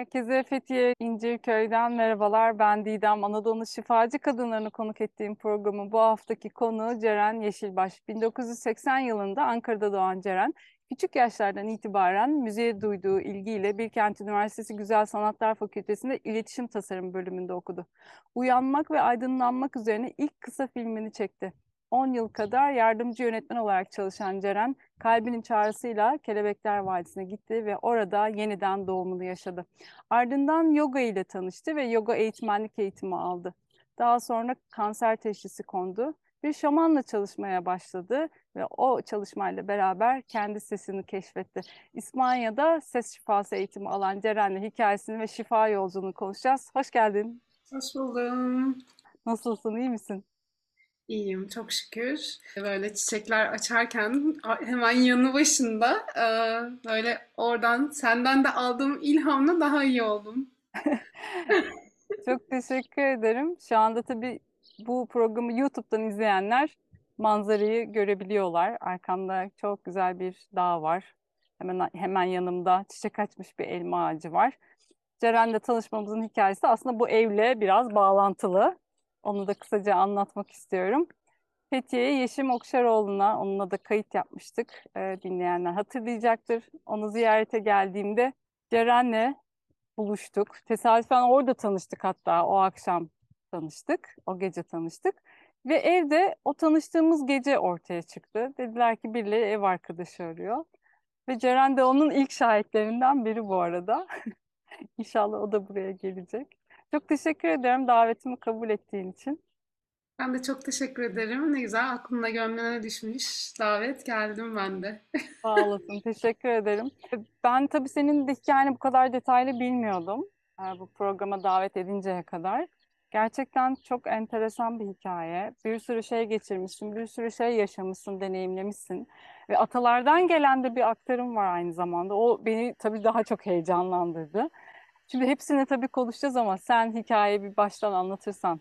Herkese Fethiye İncirköy'den merhabalar. Ben Didem. Anadolu şifacı kadınlarını konuk ettiğim programın bu haftaki konuğu Ceren Yeşilbaş. 1980 yılında Ankara'da doğan Ceren, küçük yaşlardan itibaren müziğe duyduğu ilgiyle Bilkent Üniversitesi Güzel Sanatlar Fakültesi'nde İletişim Tasarım bölümünde okudu. Uyanmak ve aydınlanmak üzerine ilk kısa filmini çekti. 10 yıl kadar yardımcı yönetmen olarak çalışan Ceren, kalbinin çağrısıyla Kelebekler Vadisi'ne gitti ve orada yeniden doğumunu yaşadı. Ardından yoga ile tanıştı ve yoga eğitmenlik eğitimi aldı. Daha sonra kanser teşhisi kondu. Bir şamanla çalışmaya başladı ve o çalışmayla beraber kendi sesini keşfetti. İspanya'da ses şifası eğitimi alan Ceren'le hikayesini ve şifa yolculuğunu konuşacağız. Hoş geldin. Hoş buldum. Nasılsın, iyi misin? İyiyim çok şükür. Böyle çiçekler açarken hemen yanı başında e, böyle oradan senden de aldığım ilhamla daha iyi oldum. Çok teşekkür ederim. Şu anda tabii bu programı YouTube'dan izleyenler manzarayı görebiliyorlar. Arkamda çok güzel bir dağ var. Hemen hemen yanımda çiçek açmış bir elma ağacı var. Ceren'le tanışmamızın hikayesi aslında bu evle biraz bağlantılı. Onu da kısaca anlatmak istiyorum. Fethiye Yeşim Okşaroğlu'na onunla da kayıt yapmıştık. Ee, dinleyenler hatırlayacaktır. Onu ziyarete geldiğimde Ceren'le buluştuk. Tesadüfen orada tanıştık hatta o akşam tanıştık. O gece tanıştık. Ve evde o tanıştığımız gece ortaya çıktı. Dediler ki birileri ev arkadaşı arıyor. Ve Ceren de onun ilk şahitlerinden biri bu arada. İnşallah o da buraya gelecek. Çok teşekkür ederim davetimi kabul ettiğin için. Ben de çok teşekkür ederim. Ne güzel aklımda gönlüne düşmüş davet geldim ben de. Sağ olasın, teşekkür ederim. Ben tabii senin de hikayeni bu kadar detaylı bilmiyordum e, bu programa davet edinceye kadar. Gerçekten çok enteresan bir hikaye. Bir sürü şey geçirmişsin, bir sürü şey yaşamışsın, deneyimlemişsin. Ve atalardan gelen de bir aktarım var aynı zamanda. O beni tabii daha çok heyecanlandırdı. Şimdi hepsini tabii konuşacağız ama sen hikayeyi bir baştan anlatırsan.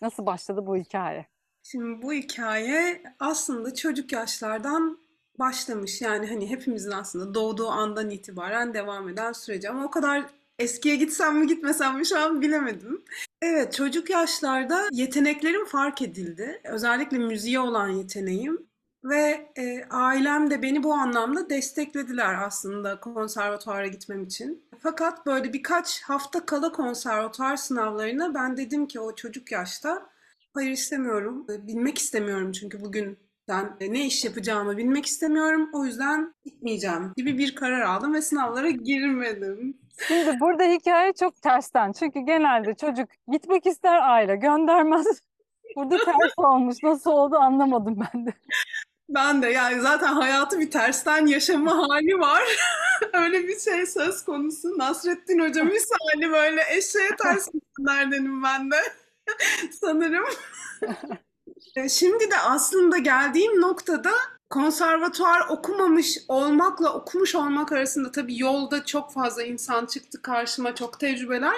Nasıl başladı bu hikaye? Şimdi bu hikaye aslında çocuk yaşlardan başlamış. Yani hani hepimizin aslında doğduğu andan itibaren devam eden süreci. Ama o kadar eskiye gitsem mi gitmesem mi şu an bilemedim. Evet çocuk yaşlarda yeteneklerim fark edildi. Özellikle müziğe olan yeteneğim. Ve e, ailem de beni bu anlamda desteklediler aslında konservatuara gitmem için. Fakat böyle birkaç hafta kala konservatuar sınavlarına ben dedim ki o çocuk yaşta hayır istemiyorum. E, bilmek istemiyorum çünkü bugün ben ne iş yapacağımı bilmek istemiyorum. O yüzden gitmeyeceğim gibi bir karar aldım ve sınavlara girmedim. Şimdi burada hikaye çok tersten. Çünkü genelde çocuk gitmek ister aile göndermez. Burada ters olmuş. Nasıl oldu anlamadım ben de. Ben de yani zaten hayatı bir tersten yaşama hali var. Öyle bir şey söz konusu. Nasrettin Hoca misali böyle eşeğe ters gitsinlerdenim ben de. Sanırım. E, şimdi de aslında geldiğim noktada konservatuar okumamış olmakla okumuş olmak arasında tabii yolda çok fazla insan çıktı karşıma, çok tecrübeler.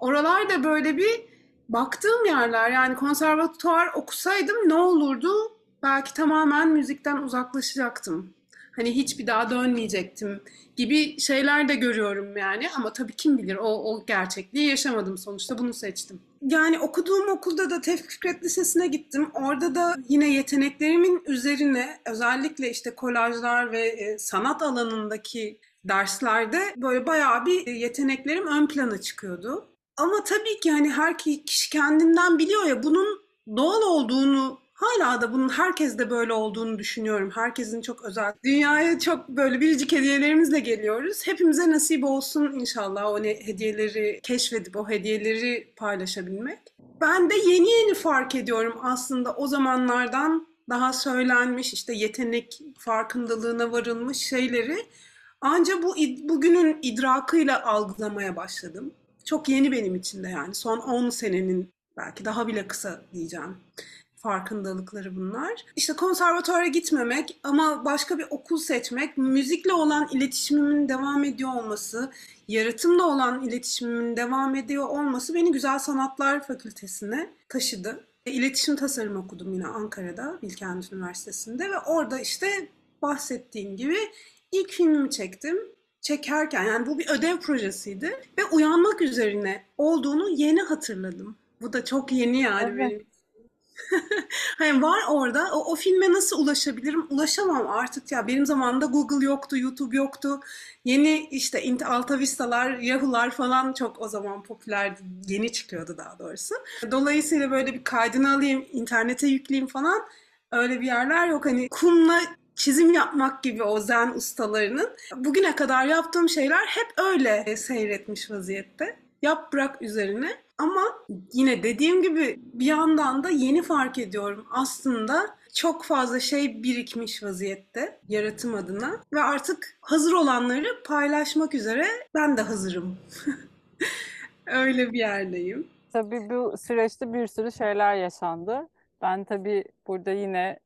Oralarda böyle bir baktığım yerler yani konservatuar okusaydım ne olurdu? Belki tamamen müzikten uzaklaşacaktım. Hani hiç bir daha dönmeyecektim gibi şeyler de görüyorum yani ama tabii kim bilir o, o gerçekliği yaşamadım sonuçta bunu seçtim. Yani okuduğum okulda da Tevfik Fikret Lisesi'ne gittim. Orada da yine yeteneklerimin üzerine özellikle işte kolajlar ve e, sanat alanındaki derslerde böyle bayağı bir yeteneklerim ön plana çıkıyordu. Ama tabii ki hani her kişi kendinden biliyor ya bunun doğal olduğunu Hala da bunun herkes de böyle olduğunu düşünüyorum. Herkesin çok özel. Dünyaya çok böyle biricik hediyelerimizle geliyoruz. Hepimize nasip olsun inşallah o hediyeleri keşfedip o hediyeleri paylaşabilmek. Ben de yeni yeni fark ediyorum aslında o zamanlardan daha söylenmiş işte yetenek farkındalığına varılmış şeyleri ancak bu bugünün idrakıyla algılamaya başladım. Çok yeni benim için de yani son 10 senenin belki daha bile kısa diyeceğim farkındalıkları bunlar. İşte konservatuara gitmemek ama başka bir okul seçmek, müzikle olan iletişimimin devam ediyor olması, yaratımla olan iletişimimin devam ediyor olması beni Güzel Sanatlar Fakültesine taşıdı. İletişim tasarım okudum yine Ankara'da, Bilkent Üniversitesi'nde ve orada işte bahsettiğim gibi ilk filmimi çektim. çekerken yani bu bir ödev projesiydi ve uyanmak üzerine olduğunu yeni hatırladım. Bu da çok yeni yani Evet. benim. Hani var orada. O, o filme nasıl ulaşabilirim? Ulaşamam artık ya. Benim zamanımda Google yoktu, YouTube yoktu. Yeni işte Int- Alta Vista'lar, Yahoo'lar falan çok o zaman popülerdi. Yeni çıkıyordu daha doğrusu. Dolayısıyla böyle bir kaydını alayım, internete yükleyeyim falan. Öyle bir yerler yok. Hani kumla çizim yapmak gibi o zen ustalarının. Bugüne kadar yaptığım şeyler hep öyle seyretmiş vaziyette. Yap bırak üzerine. Ama yine dediğim gibi bir yandan da yeni fark ediyorum. Aslında çok fazla şey birikmiş vaziyette yaratım adına ve artık hazır olanları paylaşmak üzere ben de hazırım. Öyle bir yerdeyim. Tabii bu süreçte bir sürü şeyler yaşandı. Ben tabii burada yine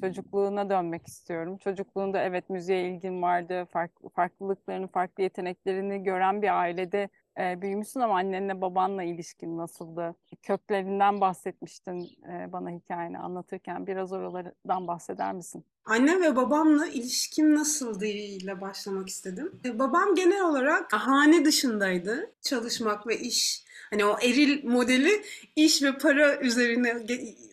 çocukluğuna dönmek istiyorum. Çocukluğunda evet müziğe ilgin vardı, farklı, farklılıklarını, farklı yeteneklerini gören bir ailede e, büyümüşsün ama annenle babanla ilişkin nasıldı? Köklerinden bahsetmiştin e, bana hikayeni anlatırken. Biraz oralardan bahseder misin? Annem ve babamla ilişkim nasıldı ile başlamak istedim. E, Babam genel olarak hane dışındaydı. Çalışmak ve iş. Hani o eril modeli iş ve para üzerine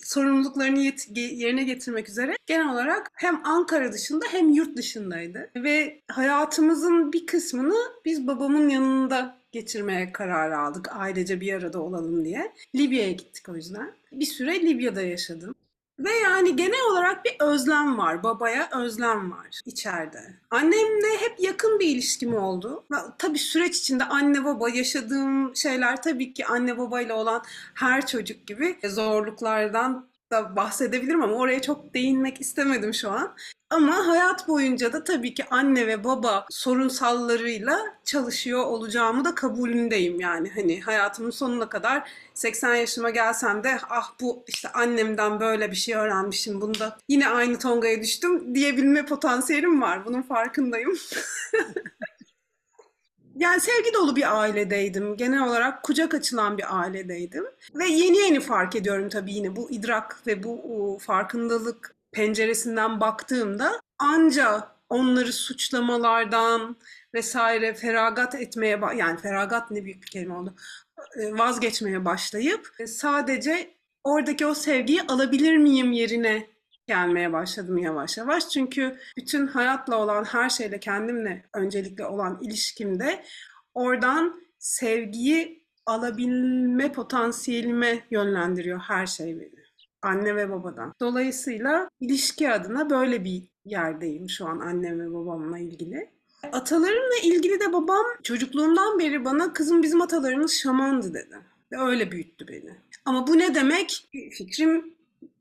sorumluluklarını yet- yerine getirmek üzere genel olarak hem Ankara dışında hem yurt dışındaydı. Ve hayatımızın bir kısmını biz babamın yanında geçirmeye karar aldık. Ailece bir arada olalım diye. Libya'ya gittik o yüzden. Bir süre Libya'da yaşadım. Ve yani genel olarak bir özlem var. Babaya özlem var içeride. Annemle hep yakın bir ilişkim oldu. Tabii süreç içinde anne baba yaşadığım şeyler tabii ki anne babayla olan her çocuk gibi zorluklardan da bahsedebilirim ama oraya çok değinmek istemedim şu an. Ama hayat boyunca da tabii ki anne ve baba sorunsallarıyla çalışıyor olacağımı da kabulündeyim yani. Hani hayatımın sonuna kadar 80 yaşıma gelsem de ah bu işte annemden böyle bir şey öğrenmişim bunda yine aynı tongaya düştüm diyebilme potansiyelim var. Bunun farkındayım. Yani sevgi dolu bir ailedeydim. Genel olarak kucak açılan bir ailedeydim. Ve yeni yeni fark ediyorum tabii yine bu idrak ve bu farkındalık penceresinden baktığımda anca onları suçlamalardan vesaire feragat etmeye yani feragat ne büyük bir kelime oldu. E, Vazgeçmeye başlayıp e, sadece oradaki o sevgiyi alabilir miyim yerine gelmeye başladım yavaş yavaş. Çünkü bütün hayatla olan her şeyle kendimle öncelikle olan ilişkimde oradan sevgiyi alabilme potansiyelime yönlendiriyor her şey beni. Anne ve babadan. Dolayısıyla ilişki adına böyle bir yerdeyim şu an annem ve babamla ilgili. Atalarımla ilgili de babam çocukluğumdan beri bana kızım bizim atalarımız şamandı dedi. Ve öyle büyüttü beni. Ama bu ne demek? Fikrim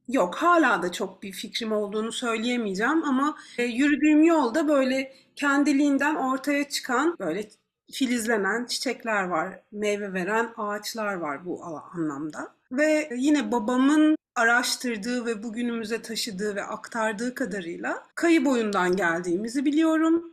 yok. Hala da çok bir fikrim olduğunu söyleyemeyeceğim ama e, yürüdüğüm yolda böyle kendiliğinden ortaya çıkan böyle filizlenen çiçekler var, meyve veren ağaçlar var bu anlamda. Ve yine babamın araştırdığı ve bugünümüze taşıdığı ve aktardığı kadarıyla kayı boyundan geldiğimizi biliyorum.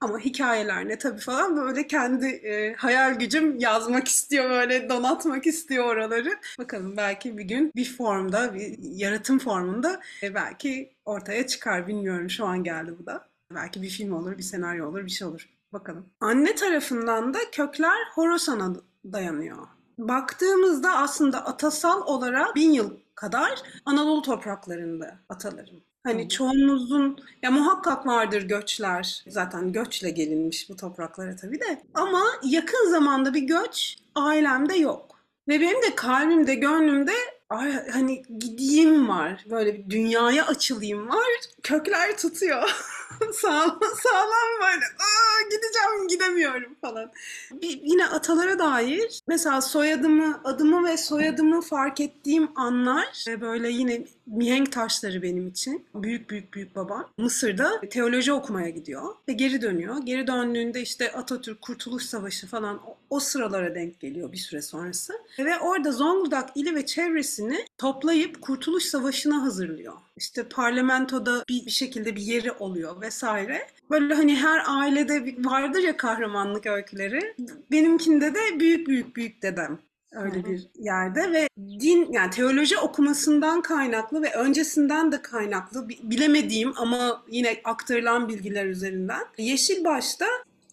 Ama hikayeler ne tabii falan böyle kendi e, hayal gücüm yazmak istiyor böyle donatmak istiyor oraları. Bakalım belki bir gün bir formda bir yaratım formunda e, belki ortaya çıkar bilmiyorum şu an geldi bu da. Belki bir film olur, bir senaryo olur, bir şey olur. Bakalım. Anne tarafından da kökler Horasan'a dayanıyor. Baktığımızda aslında atasal olarak bin yıl kadar Anadolu topraklarında atalarım. Hani çoğumuzun ya muhakkak vardır göçler. Zaten göçle gelinmiş bu topraklara tabii de. Ama yakın zamanda bir göç ailemde yok. Ve benim de kalbimde, gönlümde ay, hani gideyim var. Böyle bir dünyaya açılayım var. Kökler tutuyor. sağlam, sağlam böyle. Aa, gideceğim gidemiyorum falan. Bir, yine atalara dair mesela soyadımı, adımı ve soyadımı fark ettiğim anlar ve böyle yine mihenk taşları benim için. Büyük büyük büyük babam Mısır'da teoloji okumaya gidiyor ve geri dönüyor. Geri döndüğünde işte Atatürk Kurtuluş Savaşı falan o, o sıralara denk geliyor bir süre sonrası. Ve orada Zonguldak ili ve çevresini toplayıp Kurtuluş Savaşı'na hazırlıyor. İşte parlamentoda bir, bir şekilde bir yeri oluyor vesaire. Böyle hani her ailede vardır ya kahramanlık öyküleri. Benimkinde de büyük büyük büyük dedem öyle bir yerde ve din yani teoloji okumasından kaynaklı ve öncesinden de kaynaklı bi- bilemediğim ama yine aktarılan bilgiler üzerinden Yeşilbaş'ta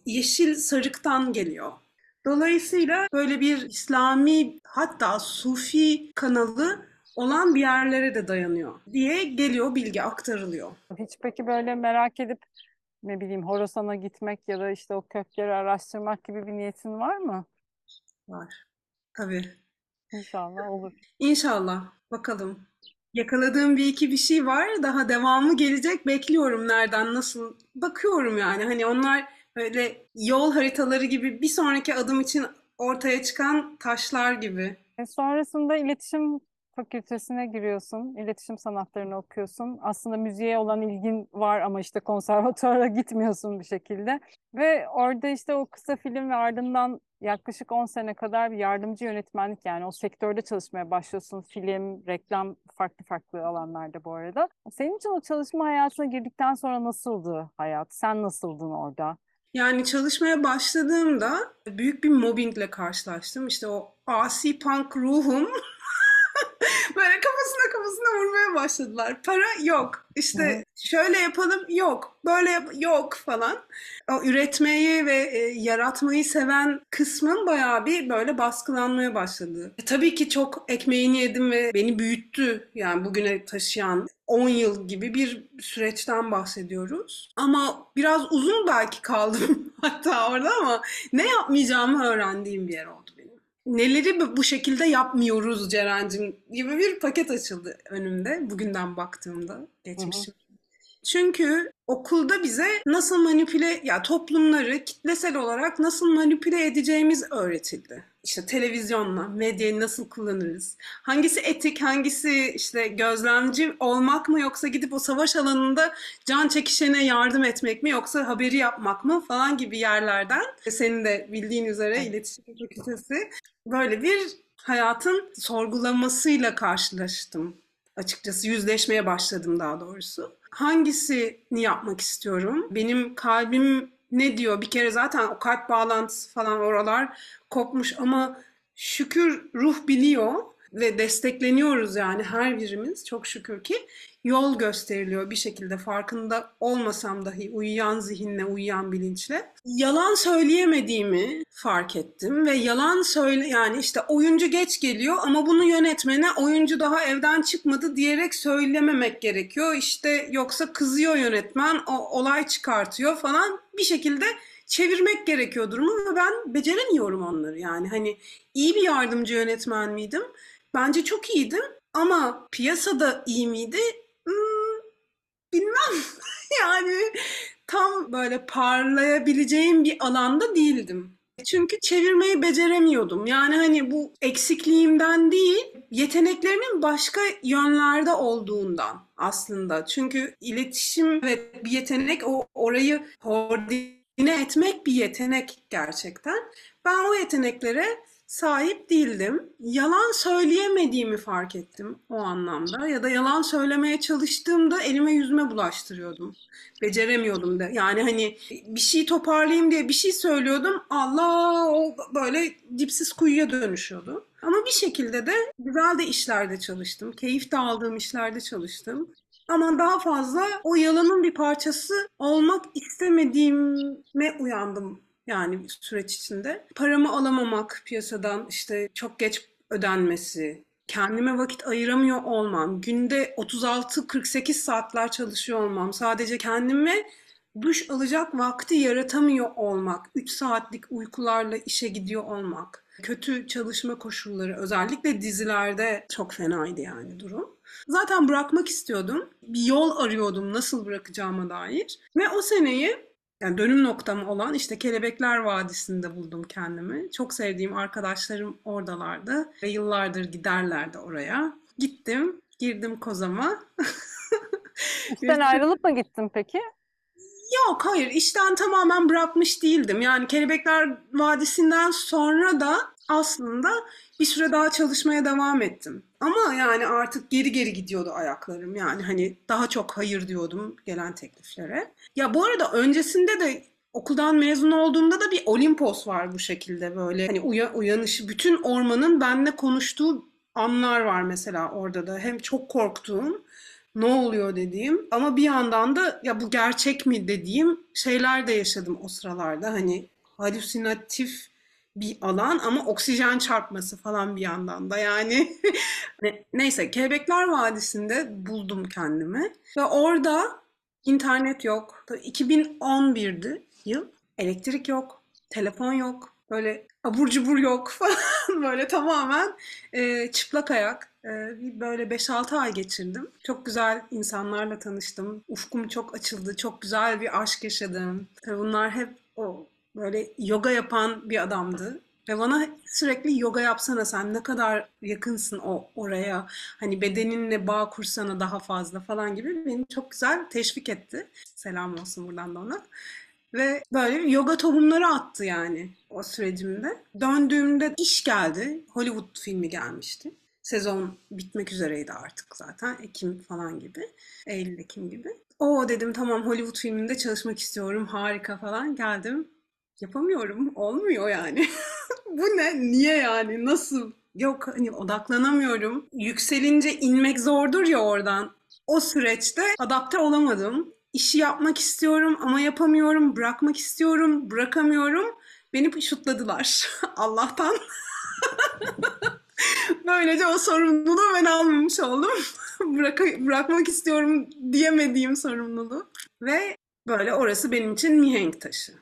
yeşil sarıktan geliyor. Dolayısıyla böyle bir İslami hatta Sufi kanalı olan bir yerlere de dayanıyor diye geliyor bilgi aktarılıyor. Hiç peki böyle merak edip ne bileyim Horasan'a gitmek ya da işte o kökleri araştırmak gibi bir niyetin var mı? Var. Tabii. İnşallah olur. İnşallah. Bakalım. Yakaladığım bir iki bir şey var. Daha devamı gelecek. Bekliyorum nereden, nasıl. Bakıyorum yani. Hani onlar böyle yol haritaları gibi bir sonraki adım için ortaya çıkan taşlar gibi. E sonrasında iletişim fakültesine giriyorsun, iletişim sanatlarını okuyorsun. Aslında müziğe olan ilgin var ama işte konservatuara gitmiyorsun bir şekilde. Ve orada işte o kısa film ve ardından yaklaşık 10 sene kadar bir yardımcı yönetmenlik yani o sektörde çalışmaya başlıyorsun. Film, reklam farklı farklı alanlarda bu arada. Senin için o çalışma hayatına girdikten sonra nasıldı hayat? Sen nasıldın orada? Yani çalışmaya başladığımda büyük bir mobbingle karşılaştım. İşte o asi punk ruhum Böyle kafasına kafasına vurmaya başladılar. Para yok. İşte şöyle yapalım yok. Böyle yap yok falan. O üretmeyi ve e, yaratmayı seven kısmın bayağı bir böyle baskılanmaya başladı. E, tabii ki çok ekmeğini yedim ve beni büyüttü. Yani bugüne taşıyan 10 yıl gibi bir süreçten bahsediyoruz. Ama biraz uzun belki kaldım hatta orada ama ne yapmayacağımı öğrendiğim bir yer oldu neleri bu şekilde yapmıyoruz Ceren'cim gibi bir paket açıldı önümde bugünden baktığımda geçmişim. Çünkü okulda bize nasıl manipüle ya toplumları kitlesel olarak nasıl manipüle edeceğimiz öğretildi. İşte televizyonla medyayı nasıl kullanırız? Hangisi etik, hangisi işte gözlemci olmak mı yoksa gidip o savaş alanında can çekişene yardım etmek mi yoksa haberi yapmak mı falan gibi yerlerden senin de bildiğin üzere iletişim fakültesi böyle bir hayatın sorgulamasıyla karşılaştım açıkçası yüzleşmeye başladım daha doğrusu. Hangisini yapmak istiyorum? Benim kalbim ne diyor? Bir kere zaten o kalp bağlantısı falan oralar kopmuş ama şükür ruh biliyor ve destekleniyoruz yani her birimiz çok şükür ki yol gösteriliyor bir şekilde farkında olmasam dahi uyuyan zihinle, uyuyan bilinçle. Yalan söyleyemediğimi fark ettim ve yalan söyle yani işte oyuncu geç geliyor ama bunu yönetmene oyuncu daha evden çıkmadı diyerek söylememek gerekiyor. İşte yoksa kızıyor yönetmen, o olay çıkartıyor falan bir şekilde çevirmek gerekiyor durumu ve ben beceremiyorum onları yani. Hani iyi bir yardımcı yönetmen miydim? Bence çok iyiydim ama piyasada iyi miydi? Hmm, bilmem. yani tam böyle parlayabileceğim bir alanda değildim. Çünkü çevirmeyi beceremiyordum. Yani hani bu eksikliğimden değil, yeteneklerimin başka yönlerde olduğundan aslında. Çünkü iletişim ve bir yetenek o orayı koordine etmek bir yetenek gerçekten. Ben o yeteneklere sahip değildim. Yalan söyleyemediğimi fark ettim o anlamda. Ya da yalan söylemeye çalıştığımda elime yüzüme bulaştırıyordum. Beceremiyordum da. Yani hani bir şey toparlayayım diye bir şey söylüyordum. Allah o böyle dipsiz kuyuya dönüşüyordu. Ama bir şekilde de güzel de işlerde çalıştım. Keyif de aldığım işlerde çalıştım. Ama daha fazla o yalanın bir parçası olmak istemediğime uyandım yani süreç içinde. Paramı alamamak piyasadan işte çok geç ödenmesi, kendime vakit ayıramıyor olmam, günde 36-48 saatler çalışıyor olmam, sadece kendime duş alacak vakti yaratamıyor olmak, 3 saatlik uykularla işe gidiyor olmak, kötü çalışma koşulları özellikle dizilerde çok fenaydı yani durum. Zaten bırakmak istiyordum. Bir yol arıyordum nasıl bırakacağıma dair. Ve o seneyi yani dönüm noktam olan işte Kelebekler Vadisi'nde buldum kendimi. Çok sevdiğim arkadaşlarım oradalardı ve yıllardır giderlerdi oraya. Gittim, girdim kozama. İşten ayrılıp mı gittin peki? Yok hayır işten tamamen bırakmış değildim. Yani Kelebekler Vadisi'nden sonra da aslında bir süre daha çalışmaya devam ettim. Ama yani artık geri geri gidiyordu ayaklarım. Yani hani daha çok hayır diyordum gelen tekliflere. Ya bu arada öncesinde de okuldan mezun olduğumda da bir Olimpos var bu şekilde böyle. Hani uya, uyanışı bütün ormanın benimle konuştuğu anlar var mesela orada da. Hem çok korktuğum ne oluyor dediğim ama bir yandan da ya bu gerçek mi dediğim şeyler de yaşadım o sıralarda. Hani halüsinatif bir alan ama oksijen çarpması falan bir yandan da yani neyse Kelebekler Vadisi'nde buldum kendimi ve orada internet yok 2011'di yıl elektrik yok telefon yok böyle abur cubur yok falan böyle tamamen e, çıplak ayak e, böyle 5-6 ay geçirdim. Çok güzel insanlarla tanıştım. Ufkum çok açıldı. Çok güzel bir aşk yaşadım. Bunlar hep o böyle yoga yapan bir adamdı. Ve bana sürekli yoga yapsana sen ne kadar yakınsın o oraya hani bedeninle bağ kursana daha fazla falan gibi beni çok güzel teşvik etti. Selam olsun buradan da ona. Ve böyle yoga tohumları attı yani o sürecimde. Döndüğümde iş geldi. Hollywood filmi gelmişti. Sezon bitmek üzereydi artık zaten. Ekim falan gibi. Eylül, Ekim gibi. O dedim tamam Hollywood filminde çalışmak istiyorum. Harika falan. Geldim. Yapamıyorum. Olmuyor yani. Bu ne? Niye yani? Nasıl? Yok hani odaklanamıyorum. Yükselince inmek zordur ya oradan. O süreçte adapte olamadım işi yapmak istiyorum ama yapamıyorum, bırakmak istiyorum, bırakamıyorum. Beni şutladılar Allah'tan. Böylece o sorumluluğu ben almamış oldum. Bırak bırakmak istiyorum diyemediğim sorumluluğu. Ve böyle orası benim için mihenk taşı.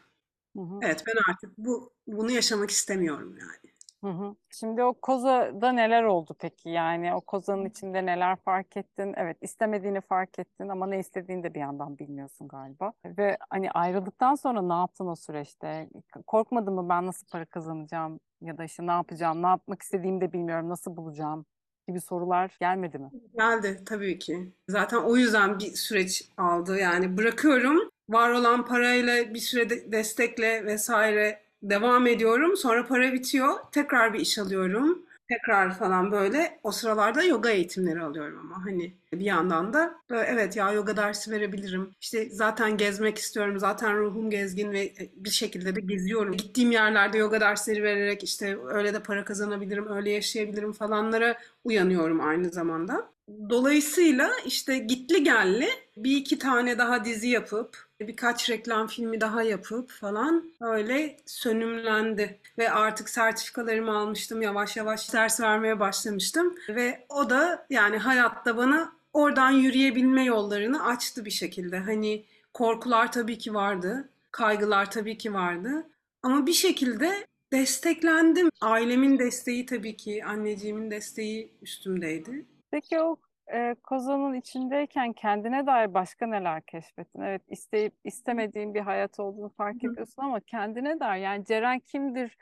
Hı hı. Evet ben artık bu bunu yaşamak istemiyorum yani. Hı hı. Şimdi o kozada neler oldu peki? Yani o kozanın içinde neler fark ettin? Evet istemediğini fark ettin ama ne istediğini de bir yandan bilmiyorsun galiba. Ve hani ayrıldıktan sonra ne yaptın o süreçte? Korkmadın mı ben nasıl para kazanacağım? Ya da işte ne yapacağım? Ne yapmak istediğimi de bilmiyorum. Nasıl bulacağım? gibi sorular gelmedi mi? Geldi tabii ki. Zaten o yüzden bir süreç aldı. Yani bırakıyorum. Var olan parayla bir süre destekle vesaire devam ediyorum. Sonra para bitiyor. Tekrar bir iş alıyorum. Tekrar falan böyle o sıralarda yoga eğitimleri alıyorum ama hani bir yandan da böyle evet ya yoga dersi verebilirim. İşte zaten gezmek istiyorum. Zaten ruhum gezgin ve bir şekilde de geziyorum. Gittiğim yerlerde yoga dersleri vererek işte öyle de para kazanabilirim, öyle yaşayabilirim falanlara uyanıyorum aynı zamanda. Dolayısıyla işte gitli gelli bir iki tane daha dizi yapıp birkaç reklam filmi daha yapıp falan öyle sönümlendi. Ve artık sertifikalarımı almıştım. Yavaş yavaş ders vermeye başlamıştım. Ve o da yani hayatta bana oradan yürüyebilme yollarını açtı bir şekilde. Hani korkular tabii ki vardı. Kaygılar tabii ki vardı. Ama bir şekilde desteklendim. Ailemin desteği tabii ki, anneciğimin desteği üstümdeydi. Peki o e, kozanın içindeyken kendine dair başka neler keşfettin? Evet isteyip istemediğin bir hayat olduğunu fark ediyorsun ama kendine dair yani Ceren kimdir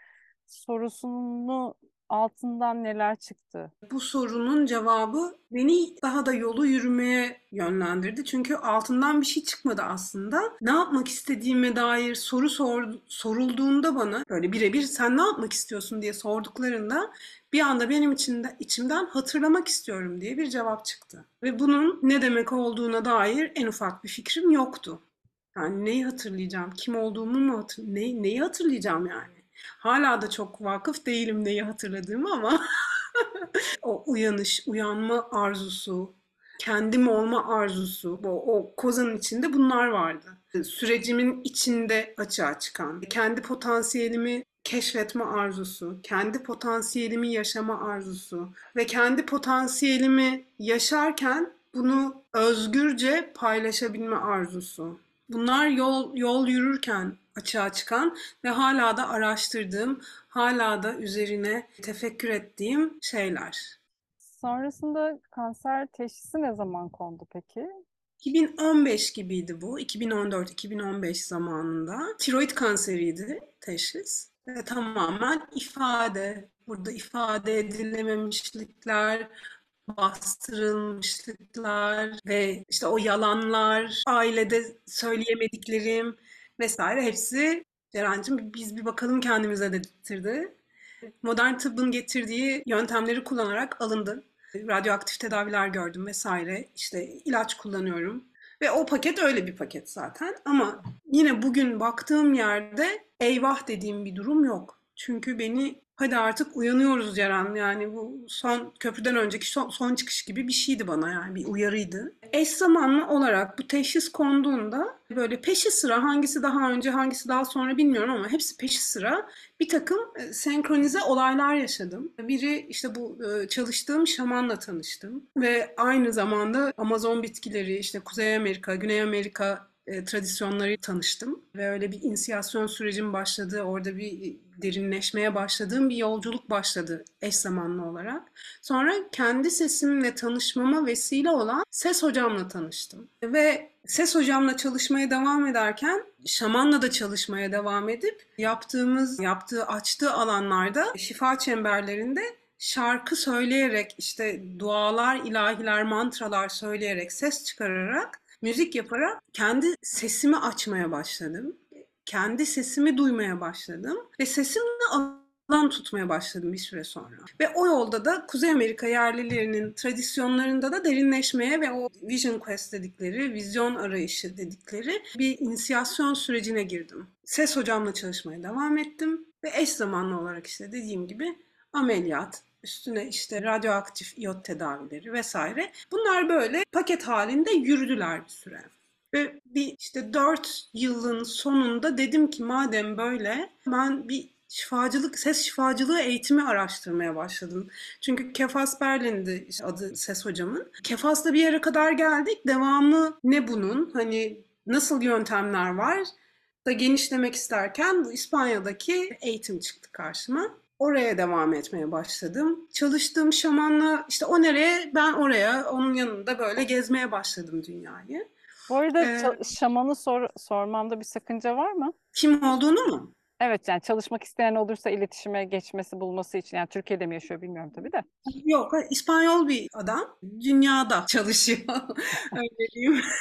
sorusunu altından neler çıktı? Bu sorunun cevabı beni daha da yolu yürümeye yönlendirdi. Çünkü altından bir şey çıkmadı aslında. Ne yapmak istediğime dair soru sor, sorulduğunda bana böyle birebir sen ne yapmak istiyorsun diye sorduklarında bir anda benim içinde, içimden hatırlamak istiyorum diye bir cevap çıktı. Ve bunun ne demek olduğuna dair en ufak bir fikrim yoktu. Yani neyi hatırlayacağım, kim olduğumu mu hatır ne, neyi hatırlayacağım yani. Hala da çok vakıf değilim neyi hatırladığımı ama o uyanış, uyanma arzusu, kendim olma arzusu, o, o kozanın içinde bunlar vardı. Sürecimin içinde açığa çıkan, kendi potansiyelimi keşfetme arzusu, kendi potansiyelimi yaşama arzusu ve kendi potansiyelimi yaşarken bunu özgürce paylaşabilme arzusu. Bunlar yol yol yürürken açığa çıkan ve hala da araştırdığım, hala da üzerine tefekkür ettiğim şeyler. Sonrasında kanser teşhisi ne zaman kondu peki? 2015 gibiydi bu. 2014-2015 zamanında. Tiroid kanseriydi teşhis. Ve tamamen ifade. Burada ifade edilememişlikler, bastırılmışlıklar ve işte o yalanlar, ailede söyleyemediklerim vesaire hepsi Ceren'cim biz bir bakalım kendimize dedirtti. Modern tıbbın getirdiği yöntemleri kullanarak alındı. Radyoaktif tedaviler gördüm vesaire. İşte ilaç kullanıyorum. Ve o paket öyle bir paket zaten. Ama yine bugün baktığım yerde eyvah dediğim bir durum yok. Çünkü beni hadi artık uyanıyoruz Ceren yani bu son köprüden önceki son, son çıkış gibi bir şeydi bana yani bir uyarıydı. Eş zamanlı olarak bu teşhis konduğunda böyle peşi sıra hangisi daha önce hangisi daha sonra bilmiyorum ama hepsi peşi sıra bir takım e, senkronize olaylar yaşadım. Biri işte bu e, çalıştığım şamanla tanıştım ve aynı zamanda Amazon bitkileri işte Kuzey Amerika, Güney Amerika e, tradisyonları tanıştım ve öyle bir inisiyasyon sürecim başladı. Orada bir derinleşmeye başladığım bir yolculuk başladı eş zamanlı olarak. Sonra kendi sesimle tanışmama vesile olan ses hocamla tanıştım. Ve ses hocamla çalışmaya devam ederken şamanla da çalışmaya devam edip yaptığımız, yaptığı, açtığı alanlarda şifa çemberlerinde şarkı söyleyerek işte dualar, ilahiler, mantralar söyleyerek, ses çıkararak müzik yaparak kendi sesimi açmaya başladım. Kendi sesimi duymaya başladım ve sesimle alan tutmaya başladım bir süre sonra. Ve o yolda da Kuzey Amerika yerlilerinin tradisyonlarında da derinleşmeye ve o vision quest dedikleri, vizyon arayışı dedikleri bir inisiyasyon sürecine girdim. Ses hocamla çalışmaya devam ettim ve eş zamanlı olarak işte dediğim gibi ameliyat, üstüne işte radyoaktif iyot tedavileri vesaire. Bunlar böyle paket halinde yürüdüler bir süre. Ve bir işte dört yılın sonunda dedim ki madem böyle ben bir şifacılık, ses şifacılığı eğitimi araştırmaya başladım. Çünkü Kefas Berlin'di işte adı ses hocamın. Kefas'ta bir yere kadar geldik. Devamı ne bunun? Hani nasıl yöntemler var? Da genişlemek isterken bu İspanya'daki eğitim çıktı karşıma. Oraya devam etmeye başladım. Çalıştığım şamanla işte o nereye ben oraya onun yanında böyle gezmeye başladım dünyayı. Bu arada Ee, şamanı sor, sormamda bir sakınca var mı? kim olduğunu mu? Evet yani çalışmak isteyen olursa iletişime geçmesi bulması için yani Türkiye'de mi yaşıyor bilmiyorum tabii de. Yok, İspanyol bir adam. Dünyada çalışıyor. Öyle diyeyim.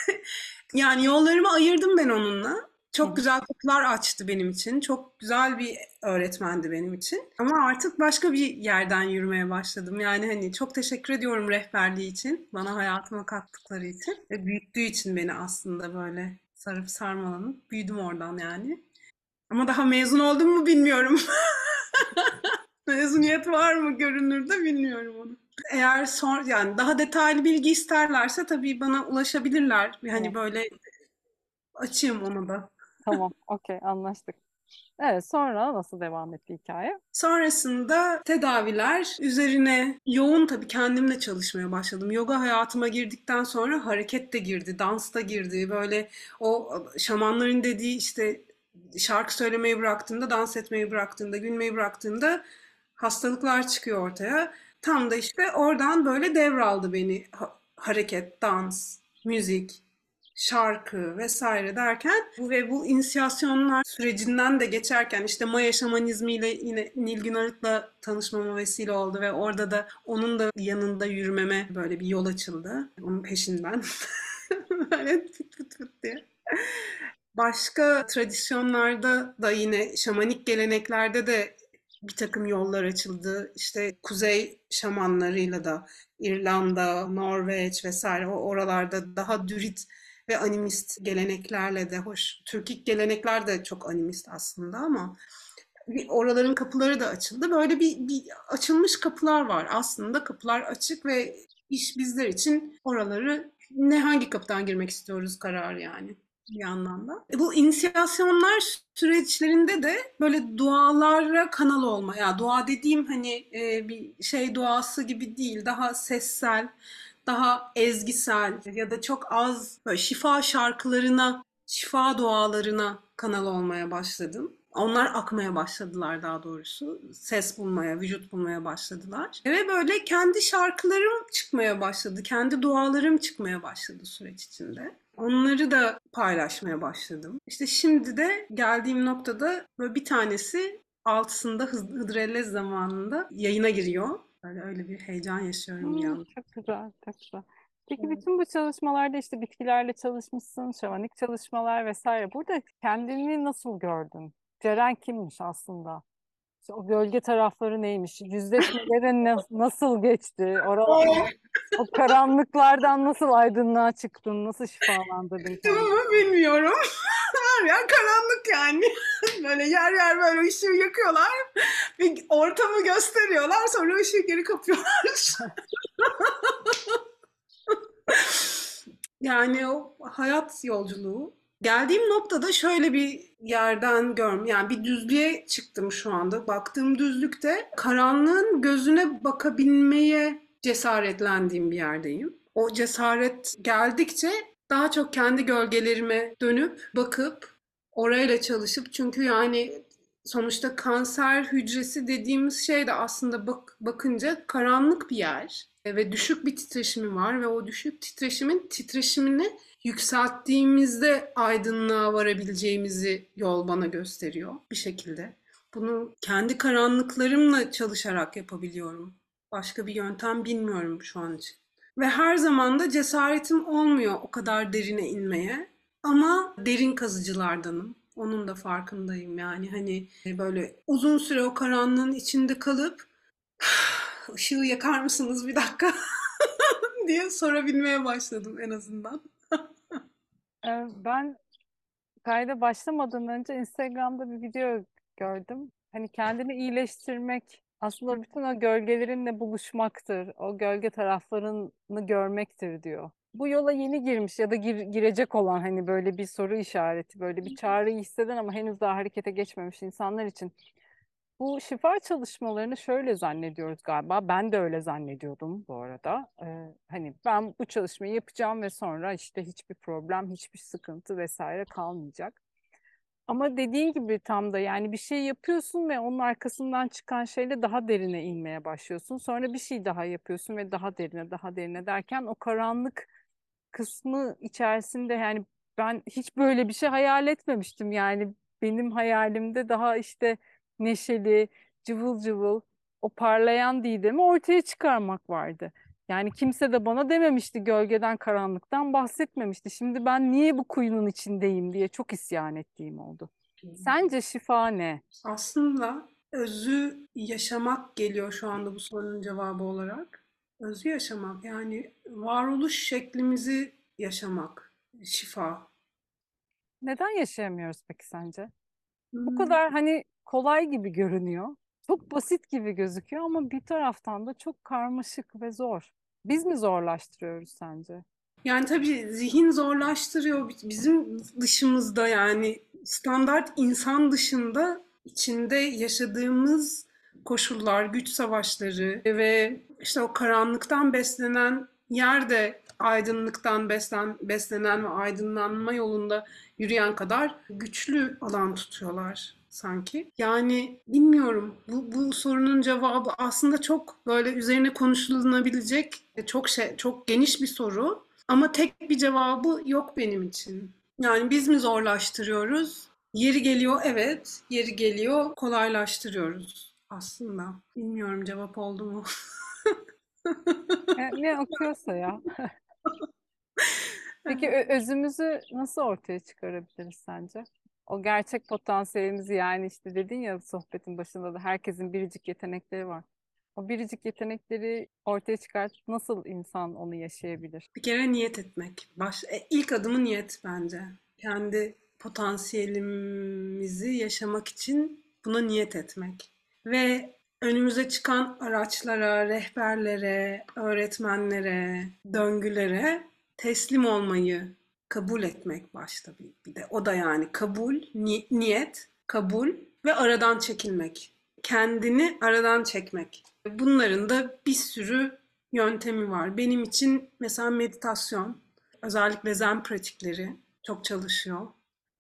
Yani yollarımı ayırdım ben onunla. Çok güzel kapılar açtı benim için. Çok güzel bir öğretmendi benim için. Ama artık başka bir yerden yürümeye başladım. Yani hani çok teşekkür ediyorum rehberliği için. Bana hayatıma kattıkları için. Ve büyüttüğü için beni aslında böyle sarıp sarmalanıp büyüdüm oradan yani. Ama daha mezun oldum mu bilmiyorum. Mezuniyet var mı görünürde bilmiyorum onu. Eğer son yani daha detaylı bilgi isterlerse tabii bana ulaşabilirler. Hani böyle açayım onu da. Tamam, okey anlaştık. Evet sonra nasıl devam etti hikaye? Sonrasında tedaviler üzerine yoğun tabii kendimle çalışmaya başladım. Yoga hayatıma girdikten sonra hareket de girdi, dans da girdi. Böyle o şamanların dediği işte şarkı söylemeyi bıraktığında, dans etmeyi bıraktığında, gülmeyi bıraktığında hastalıklar çıkıyor ortaya. Tam da işte oradan böyle devraldı beni ha- hareket, dans, müzik, şarkı vesaire derken bu ve bu inisiyasyonlar sürecinden de geçerken işte Maya şamanizmiyle yine Nilgün Arık'la tanışmama vesile oldu ve orada da onun da yanında yürümeme böyle bir yol açıldı. Onun peşinden. Böyle fıt fıt fıt diye. Başka tradisyonlarda da yine şamanik geleneklerde de bir takım yollar açıldı. İşte kuzey şamanlarıyla da İrlanda, Norveç vesaire o oralarda daha dürit ve animist geleneklerle de hoş. Türkik gelenekler de çok animist aslında ama oraların kapıları da açıldı. Böyle bir, bir açılmış kapılar var. Aslında kapılar açık ve iş bizler için oraları ne hangi kapıdan girmek istiyoruz karar yani bir anlamda. Bu inisiyasyonlar süreçlerinde de böyle dualara kanal olma. Ya dua dediğim hani e, bir şey duası gibi değil, daha sessel, daha ezgisel ya da çok az böyle şifa şarkılarına, şifa dualarına kanal olmaya başladım. Onlar akmaya başladılar daha doğrusu. Ses bulmaya, vücut bulmaya başladılar. Ve böyle kendi şarkılarım çıkmaya başladı. Kendi dualarım çıkmaya başladı süreç içinde. Onları da paylaşmaya başladım. İşte şimdi de geldiğim noktada böyle bir tanesi altısında Hıdrellez zamanında yayına giriyor. Böyle öyle bir heyecan yaşıyorum bir Hmm, yandan. çok güzel, çok güzel. Peki Evet. bütün bu çalışmalarda işte bitkilerle çalışmışsın, şamanik çalışmalar vesaire. Burada kendini nasıl gördün? Ceren kimmiş aslında? İşte o gölge tarafları neymiş? Yüzleşmelerin na- nasıl geçti? Oralarda, o karanlıklardan nasıl aydınlığa çıktın? Nasıl şifalandırdın? Ama bilmiyorum. Her yer karanlık yani. Böyle yer yer böyle ışığı yakıyorlar. Bir ortamı gösteriyorlar. Sonra ışığı geri kapıyorlar. yani o hayat yolculuğu. Geldiğim noktada şöyle bir yerden görm, yani bir düzlüğe çıktım şu anda. Baktığım düzlükte karanlığın gözüne bakabilmeye cesaretlendiğim bir yerdeyim. O cesaret geldikçe daha çok kendi gölgelerime dönüp bakıp orayla çalışıp çünkü yani sonuçta kanser hücresi dediğimiz şey de aslında bak, bakınca karanlık bir yer ve düşük bir titreşimi var ve o düşük titreşimin titreşimini yükselttiğimizde aydınlığa varabileceğimizi yol bana gösteriyor bir şekilde. Bunu kendi karanlıklarımla çalışarak yapabiliyorum. Başka bir yöntem bilmiyorum şu an için. Ve her zaman da cesaretim olmuyor o kadar derine inmeye. Ama derin kazıcılardanım. Onun da farkındayım yani hani böyle uzun süre o karanlığın içinde kalıp ışığı yakar mısınız bir dakika diye sorabilmeye başladım en azından. Ben kayda başlamadan önce Instagram'da bir video gördüm. Hani kendini iyileştirmek aslında bütün o gölgelerinle buluşmaktır. O gölge taraflarını görmektir diyor. Bu yola yeni girmiş ya da gir- girecek olan hani böyle bir soru işareti, böyle bir çağrıyı hisseden ama henüz daha harekete geçmemiş insanlar için bu şifa çalışmalarını şöyle zannediyoruz galiba. Ben de öyle zannediyordum bu arada. Ee, hani ben bu çalışmayı yapacağım ve sonra işte hiçbir problem, hiçbir sıkıntı vesaire kalmayacak. Ama dediğin gibi tam da yani bir şey yapıyorsun ve onun arkasından çıkan şeyle daha derine inmeye başlıyorsun. Sonra bir şey daha yapıyorsun ve daha derine, daha derine derken o karanlık kısmı içerisinde yani ben hiç böyle bir şey hayal etmemiştim. Yani benim hayalimde daha işte neşeli, cıvıl cıvıl, o parlayan Didem'i ortaya çıkarmak vardı. Yani kimse de bana dememişti gölgeden, karanlıktan bahsetmemişti. Şimdi ben niye bu kuyunun içindeyim diye çok isyan ettiğim oldu. Sence şifa ne? Aslında özü yaşamak geliyor şu anda bu sorunun cevabı olarak. Özü yaşamak yani varoluş şeklimizi yaşamak, şifa. Neden yaşayamıyoruz peki sence? Bu Hmm. kadar hani kolay gibi görünüyor. Çok basit gibi gözüküyor ama bir taraftan da çok karmaşık ve zor. Biz mi zorlaştırıyoruz sence? Yani tabii zihin zorlaştırıyor. Bizim dışımızda yani standart insan dışında içinde yaşadığımız koşullar, güç savaşları ve işte o karanlıktan beslenen yerde aydınlıktan beslen, beslenen ve aydınlanma yolunda yürüyen kadar güçlü alan tutuyorlar sanki. Yani bilmiyorum. Bu, bu sorunun cevabı aslında çok böyle üzerine konuşulabilecek çok şey, çok geniş bir soru. Ama tek bir cevabı yok benim için. Yani biz mi zorlaştırıyoruz? Yeri geliyor evet, yeri geliyor kolaylaştırıyoruz aslında. Bilmiyorum cevap oldu mu? Ne, ne okuyorsa ya. Peki özümüzü nasıl ortaya çıkarabiliriz sence? O gerçek potansiyelimizi yani işte dedin ya sohbetin başında da herkesin biricik yetenekleri var. O biricik yetenekleri ortaya çıkartıp nasıl insan onu yaşayabilir? Bir kere niyet etmek. Baş, e, ilk adımı niyet bence. Kendi potansiyelimizi yaşamak için buna niyet etmek. Ve önümüze çıkan araçlara, rehberlere, öğretmenlere, döngülere teslim olmayı kabul etmek başta bir, bir de. O da yani kabul, ni- niyet, kabul ve aradan çekilmek. Kendini aradan çekmek. Bunların da bir sürü yöntemi var. Benim için mesela meditasyon, özellikle zen pratikleri çok çalışıyor.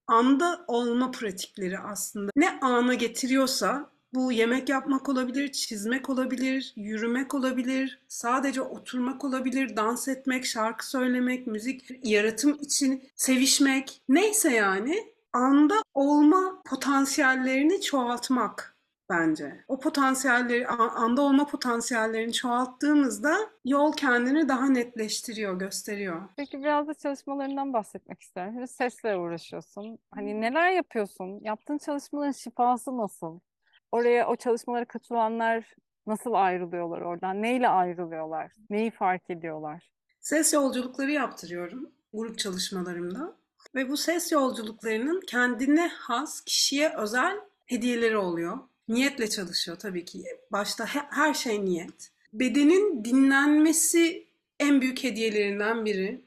Anda olma pratikleri aslında. Ne ana getiriyorsa bu yemek yapmak olabilir, çizmek olabilir, yürümek olabilir, sadece oturmak olabilir, dans etmek, şarkı söylemek, müzik, yaratım için sevişmek. Neyse yani anda olma potansiyellerini çoğaltmak bence. O potansiyelleri, anda olma potansiyellerini çoğalttığımızda yol kendini daha netleştiriyor, gösteriyor. Peki biraz da çalışmalarından bahsetmek isterim. Şimdi sesle uğraşıyorsun. Hani neler yapıyorsun? Yaptığın çalışmaların şifası nasıl? Oraya o çalışmalara katılanlar nasıl ayrılıyorlar oradan? Neyle ayrılıyorlar? Neyi fark ediyorlar? Ses yolculukları yaptırıyorum grup çalışmalarımda. Ve bu ses yolculuklarının kendine has, kişiye özel hediyeleri oluyor. Niyetle çalışıyor tabii ki. Başta her şey niyet. Bedenin dinlenmesi en büyük hediyelerinden biri.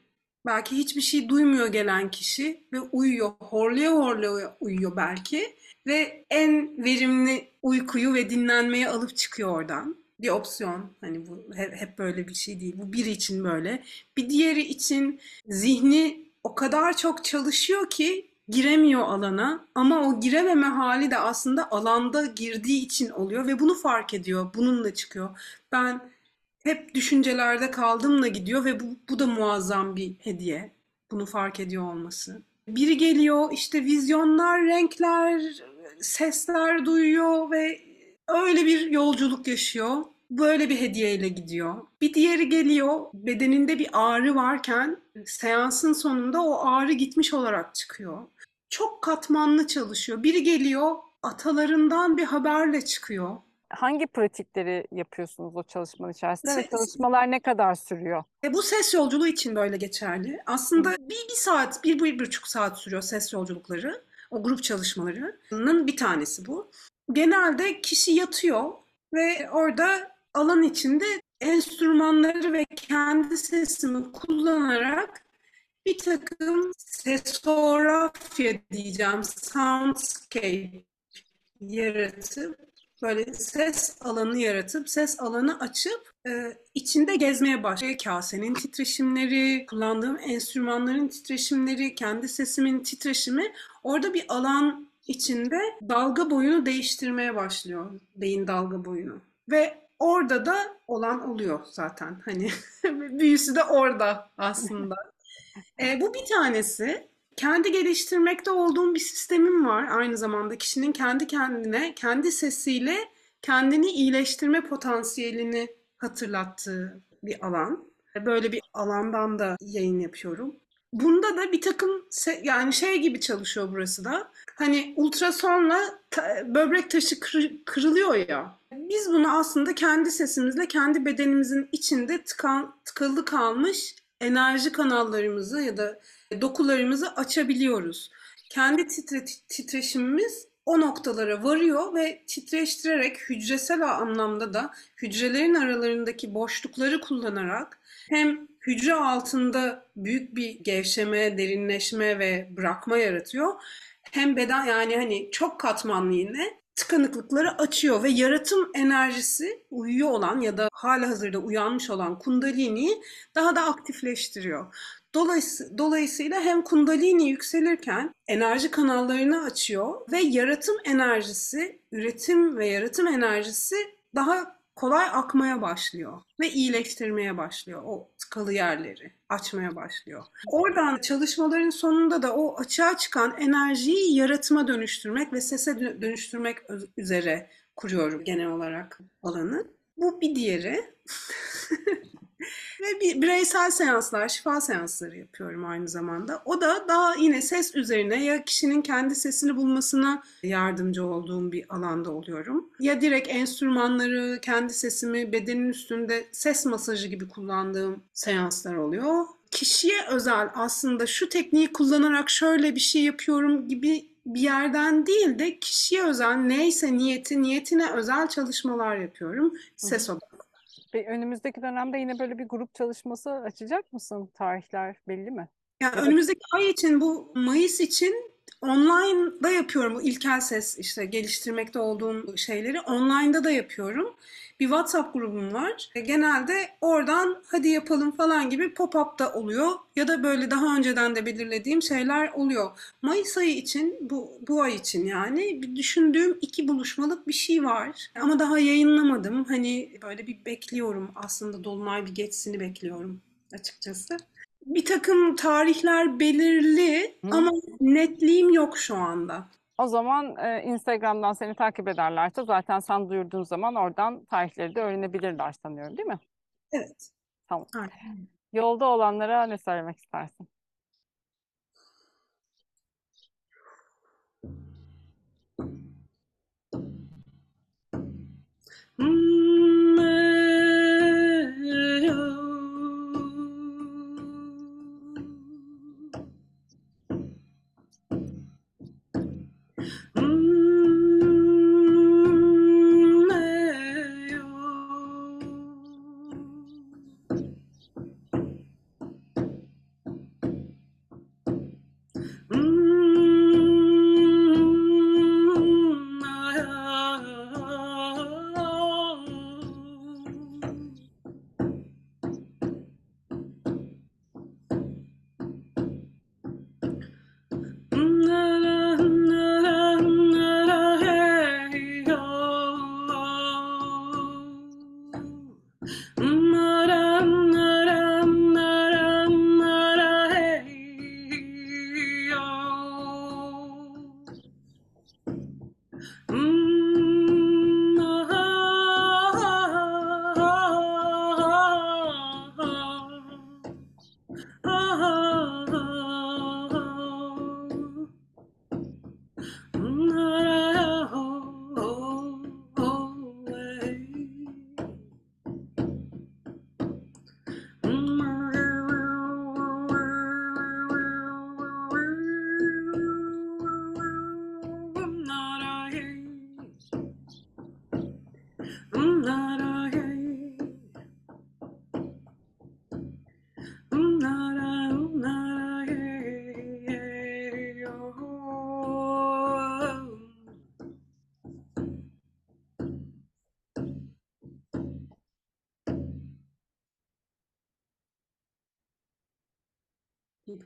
Belki hiçbir şey duymuyor gelen kişi ve uyuyor. Horluya horluya uyuyor belki. Ve en verimli uykuyu ve dinlenmeyi alıp çıkıyor oradan. Bir opsiyon. Hani bu hep böyle bir şey değil. Bu biri için böyle. Bir diğeri için zihni o kadar çok çalışıyor ki giremiyor alana ama o girememe hali de aslında alanda girdiği için oluyor ve bunu fark ediyor. Bununla çıkıyor. Ben hep düşüncelerde kaldımla gidiyor ve bu, bu da muazzam bir hediye. Bunu fark ediyor olması. Biri geliyor işte vizyonlar, renkler, sesler duyuyor ve öyle bir yolculuk yaşıyor. Böyle bir hediyeyle gidiyor. Bir diğeri geliyor, bedeninde bir ağrı varken seansın sonunda o ağrı gitmiş olarak çıkıyor. Çok katmanlı çalışıyor. Biri geliyor, atalarından bir haberle çıkıyor. Hangi pratikleri yapıyorsunuz o çalışmanın içerisinde ve çalışmalar ne kadar sürüyor? E, bu ses yolculuğu için böyle geçerli. Aslında bir, bir saat, bir, bir buçuk saat sürüyor ses yolculukları. O grup çalışmalarının bir tanesi bu. Genelde kişi yatıyor ve orada alan içinde enstrümanları ve kendi sesimi kullanarak bir takım sesografya diyeceğim, soundscape yaratıp böyle ses alanı yaratıp ses alanı açıp e, içinde gezmeye başlıyor. Kasenin titreşimleri, kullandığım enstrümanların titreşimleri, kendi sesimin titreşimi orada bir alan içinde dalga boyunu değiştirmeye başlıyor. Beyin dalga boyunu. Ve orada da olan oluyor zaten. Hani büyüsü de orada aslında. E, bu bir tanesi. Kendi geliştirmekte olduğum bir sistemim var. Aynı zamanda kişinin kendi kendine, kendi sesiyle kendini iyileştirme potansiyelini hatırlattığı bir alan. Böyle bir alandan da yayın yapıyorum. Bunda da bir takım yani şey gibi çalışıyor burası da. Hani ultrasonla böbrek taşı kır, kırılıyor ya. Biz bunu aslında kendi sesimizle kendi bedenimizin içinde tıkan, tıkalı kalmış enerji kanallarımızı ya da dokularımızı açabiliyoruz. Kendi titre, titreşimimiz o noktalara varıyor ve titreştirerek hücresel anlamda da hücrelerin aralarındaki boşlukları kullanarak hem hücre altında büyük bir gevşeme, derinleşme ve bırakma yaratıyor. Hem beden yani hani çok katmanlı yine tıkanıklıkları açıyor ve yaratım enerjisi uyuyor olan ya da hala hazırda uyanmış olan kundaliniyi daha da aktifleştiriyor. Dolayısıyla, dolayısıyla hem kundalini yükselirken enerji kanallarını açıyor ve yaratım enerjisi, üretim ve yaratım enerjisi daha kolay akmaya başlıyor ve iyileştirmeye başlıyor o tıkalı yerleri açmaya başlıyor. Oradan çalışmaların sonunda da o açığa çıkan enerjiyi yaratıma dönüştürmek ve sese dönüştürmek üzere kuruyorum genel olarak alanı. Bu bir diğeri. Ve bir bireysel seanslar, şifa seansları yapıyorum aynı zamanda. O da daha yine ses üzerine ya kişinin kendi sesini bulmasına yardımcı olduğum bir alanda oluyorum. Ya direkt enstrümanları, kendi sesimi bedenin üstünde ses masajı gibi kullandığım seanslar oluyor. Kişiye özel aslında şu tekniği kullanarak şöyle bir şey yapıyorum gibi bir yerden değil de kişiye özel neyse niyeti, niyetine özel çalışmalar yapıyorum. Ses odaklı. Önümüzdeki dönemde yine böyle bir grup çalışması açacak mısın? Tarihler belli mi? Yani evet. önümüzdeki ay için bu Mayıs için online'da yapıyorum. Bu ilkel ses işte geliştirmekte olduğum şeyleri online'da da yapıyorum. Bir WhatsApp grubum var. Genelde oradan hadi yapalım falan gibi pop-up da oluyor. Ya da böyle daha önceden de belirlediğim şeyler oluyor. Mayıs ayı için, bu, bu ay için yani düşündüğüm iki buluşmalık bir şey var. Ama daha yayınlamadım. Hani böyle bir bekliyorum aslında Dolunay bir geçsini bekliyorum açıkçası. Bir takım tarihler belirli Hı. ama netliğim yok şu anda. O zaman e, Instagram'dan seni takip ederlerse zaten sen duyurduğun zaman oradan tarihleri de öğrenebilirler sanıyorum değil mi? Evet. Tamam. Aynen. Yolda olanlara ne söylemek istersin?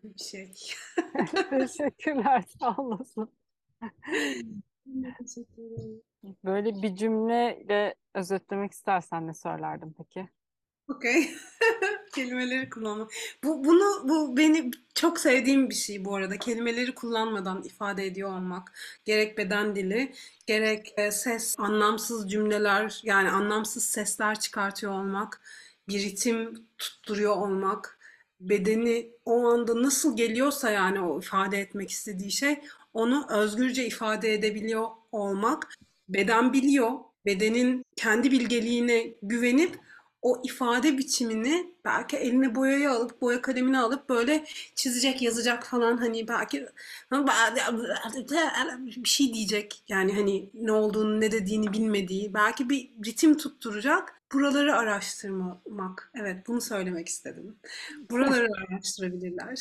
Bir şey. Teşekkürler, sağ olasın. Böyle bir cümleyle özetlemek istersen ne söylerdin peki? Okey. Kelimeleri kullanmak. Bu, bunu, bu beni çok sevdiğim bir şey bu arada. Kelimeleri kullanmadan ifade ediyor olmak. Gerek beden dili, gerek e, ses, anlamsız cümleler, yani anlamsız sesler çıkartıyor olmak, bir ritim tutturuyor olmak, bedeni o anda nasıl geliyorsa yani o ifade etmek istediği şey, onu özgürce ifade edebiliyor olmak. Beden biliyor, bedenin kendi bilgeliğine güvenip o ifade biçimini belki eline boyayı alıp boya kalemini alıp böyle çizecek, yazacak falan hani belki bir şey diyecek. Yani hani ne olduğunu, ne dediğini bilmediği, belki bir ritim tutturacak. Buraları araştırmak. Evet, bunu söylemek istedim. Buraları araştırabilirler.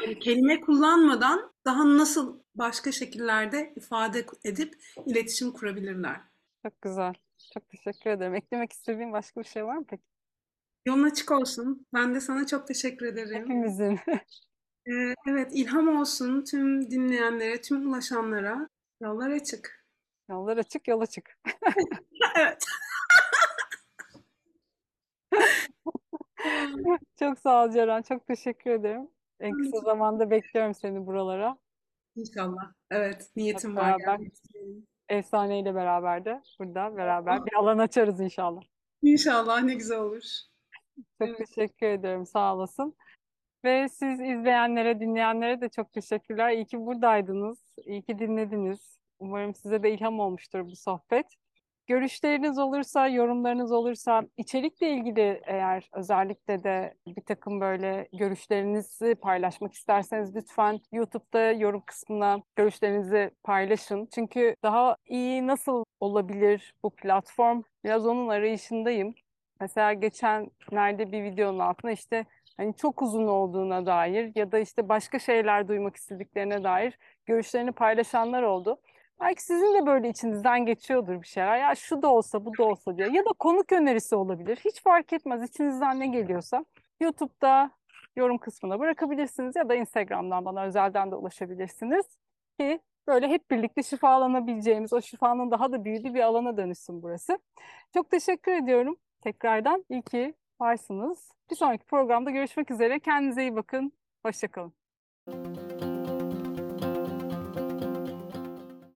Yani kelime kullanmadan daha nasıl başka şekillerde ifade edip iletişim kurabilirler. Çok güzel. Çok teşekkür ederim. Eklemek istediğin başka bir şey var mı peki? Yolun açık olsun. Ben de sana çok teşekkür ederim. Hepimizin. Ee, evet, ilham olsun tüm dinleyenlere, tüm ulaşanlara. Yollar açık. Yollar açık, yol açık. Evet. Çok sağ ol Ceren. Çok teşekkür ederim. En kısa zamanda bekliyorum seni buralara. İnşallah. Evet, niyetim Hep var beraber. gelmek istiyorum. Efsane ile beraber de burada beraber bir alan açarız inşallah. İnşallah ne güzel olur. Çok Evet. teşekkür ederim. Sağ olasın. Ve siz izleyenlere, dinleyenlere de çok teşekkürler. İyi ki buradaydınız. İyi ki dinlediniz. Umarım size de ilham olmuştur bu sohbet. Görüşleriniz olursa, yorumlarınız olursa, içerikle ilgili eğer özellikle de bir takım böyle görüşlerinizi paylaşmak isterseniz lütfen YouTube'da yorum kısmına görüşlerinizi paylaşın. Çünkü daha iyi nasıl olabilir bu platform? Biraz onun arayışındayım. Mesela geçenlerde bir videonun altına işte hani çok uzun olduğuna dair ya da işte başka şeyler duymak istediklerine dair görüşlerini paylaşanlar oldu. Belki sizin de böyle içinizden geçiyordur bir şeyler. Ya şu da olsa, bu da olsa diye. Ya da konuk önerisi olabilir. Hiç fark etmez. İçinizden ne geliyorsa YouTube'da yorum kısmına bırakabilirsiniz ya da Instagram'dan bana özelden de ulaşabilirsiniz ki böyle hep birlikte şifalanabileceğimiz, o şifanın daha da büyüdüğü bir alana dönüşsün burası. Çok teşekkür ediyorum tekrardan. İyi ki varsınız. Bir sonraki programda görüşmek üzere. Kendinize iyi bakın. Hoşça kalın.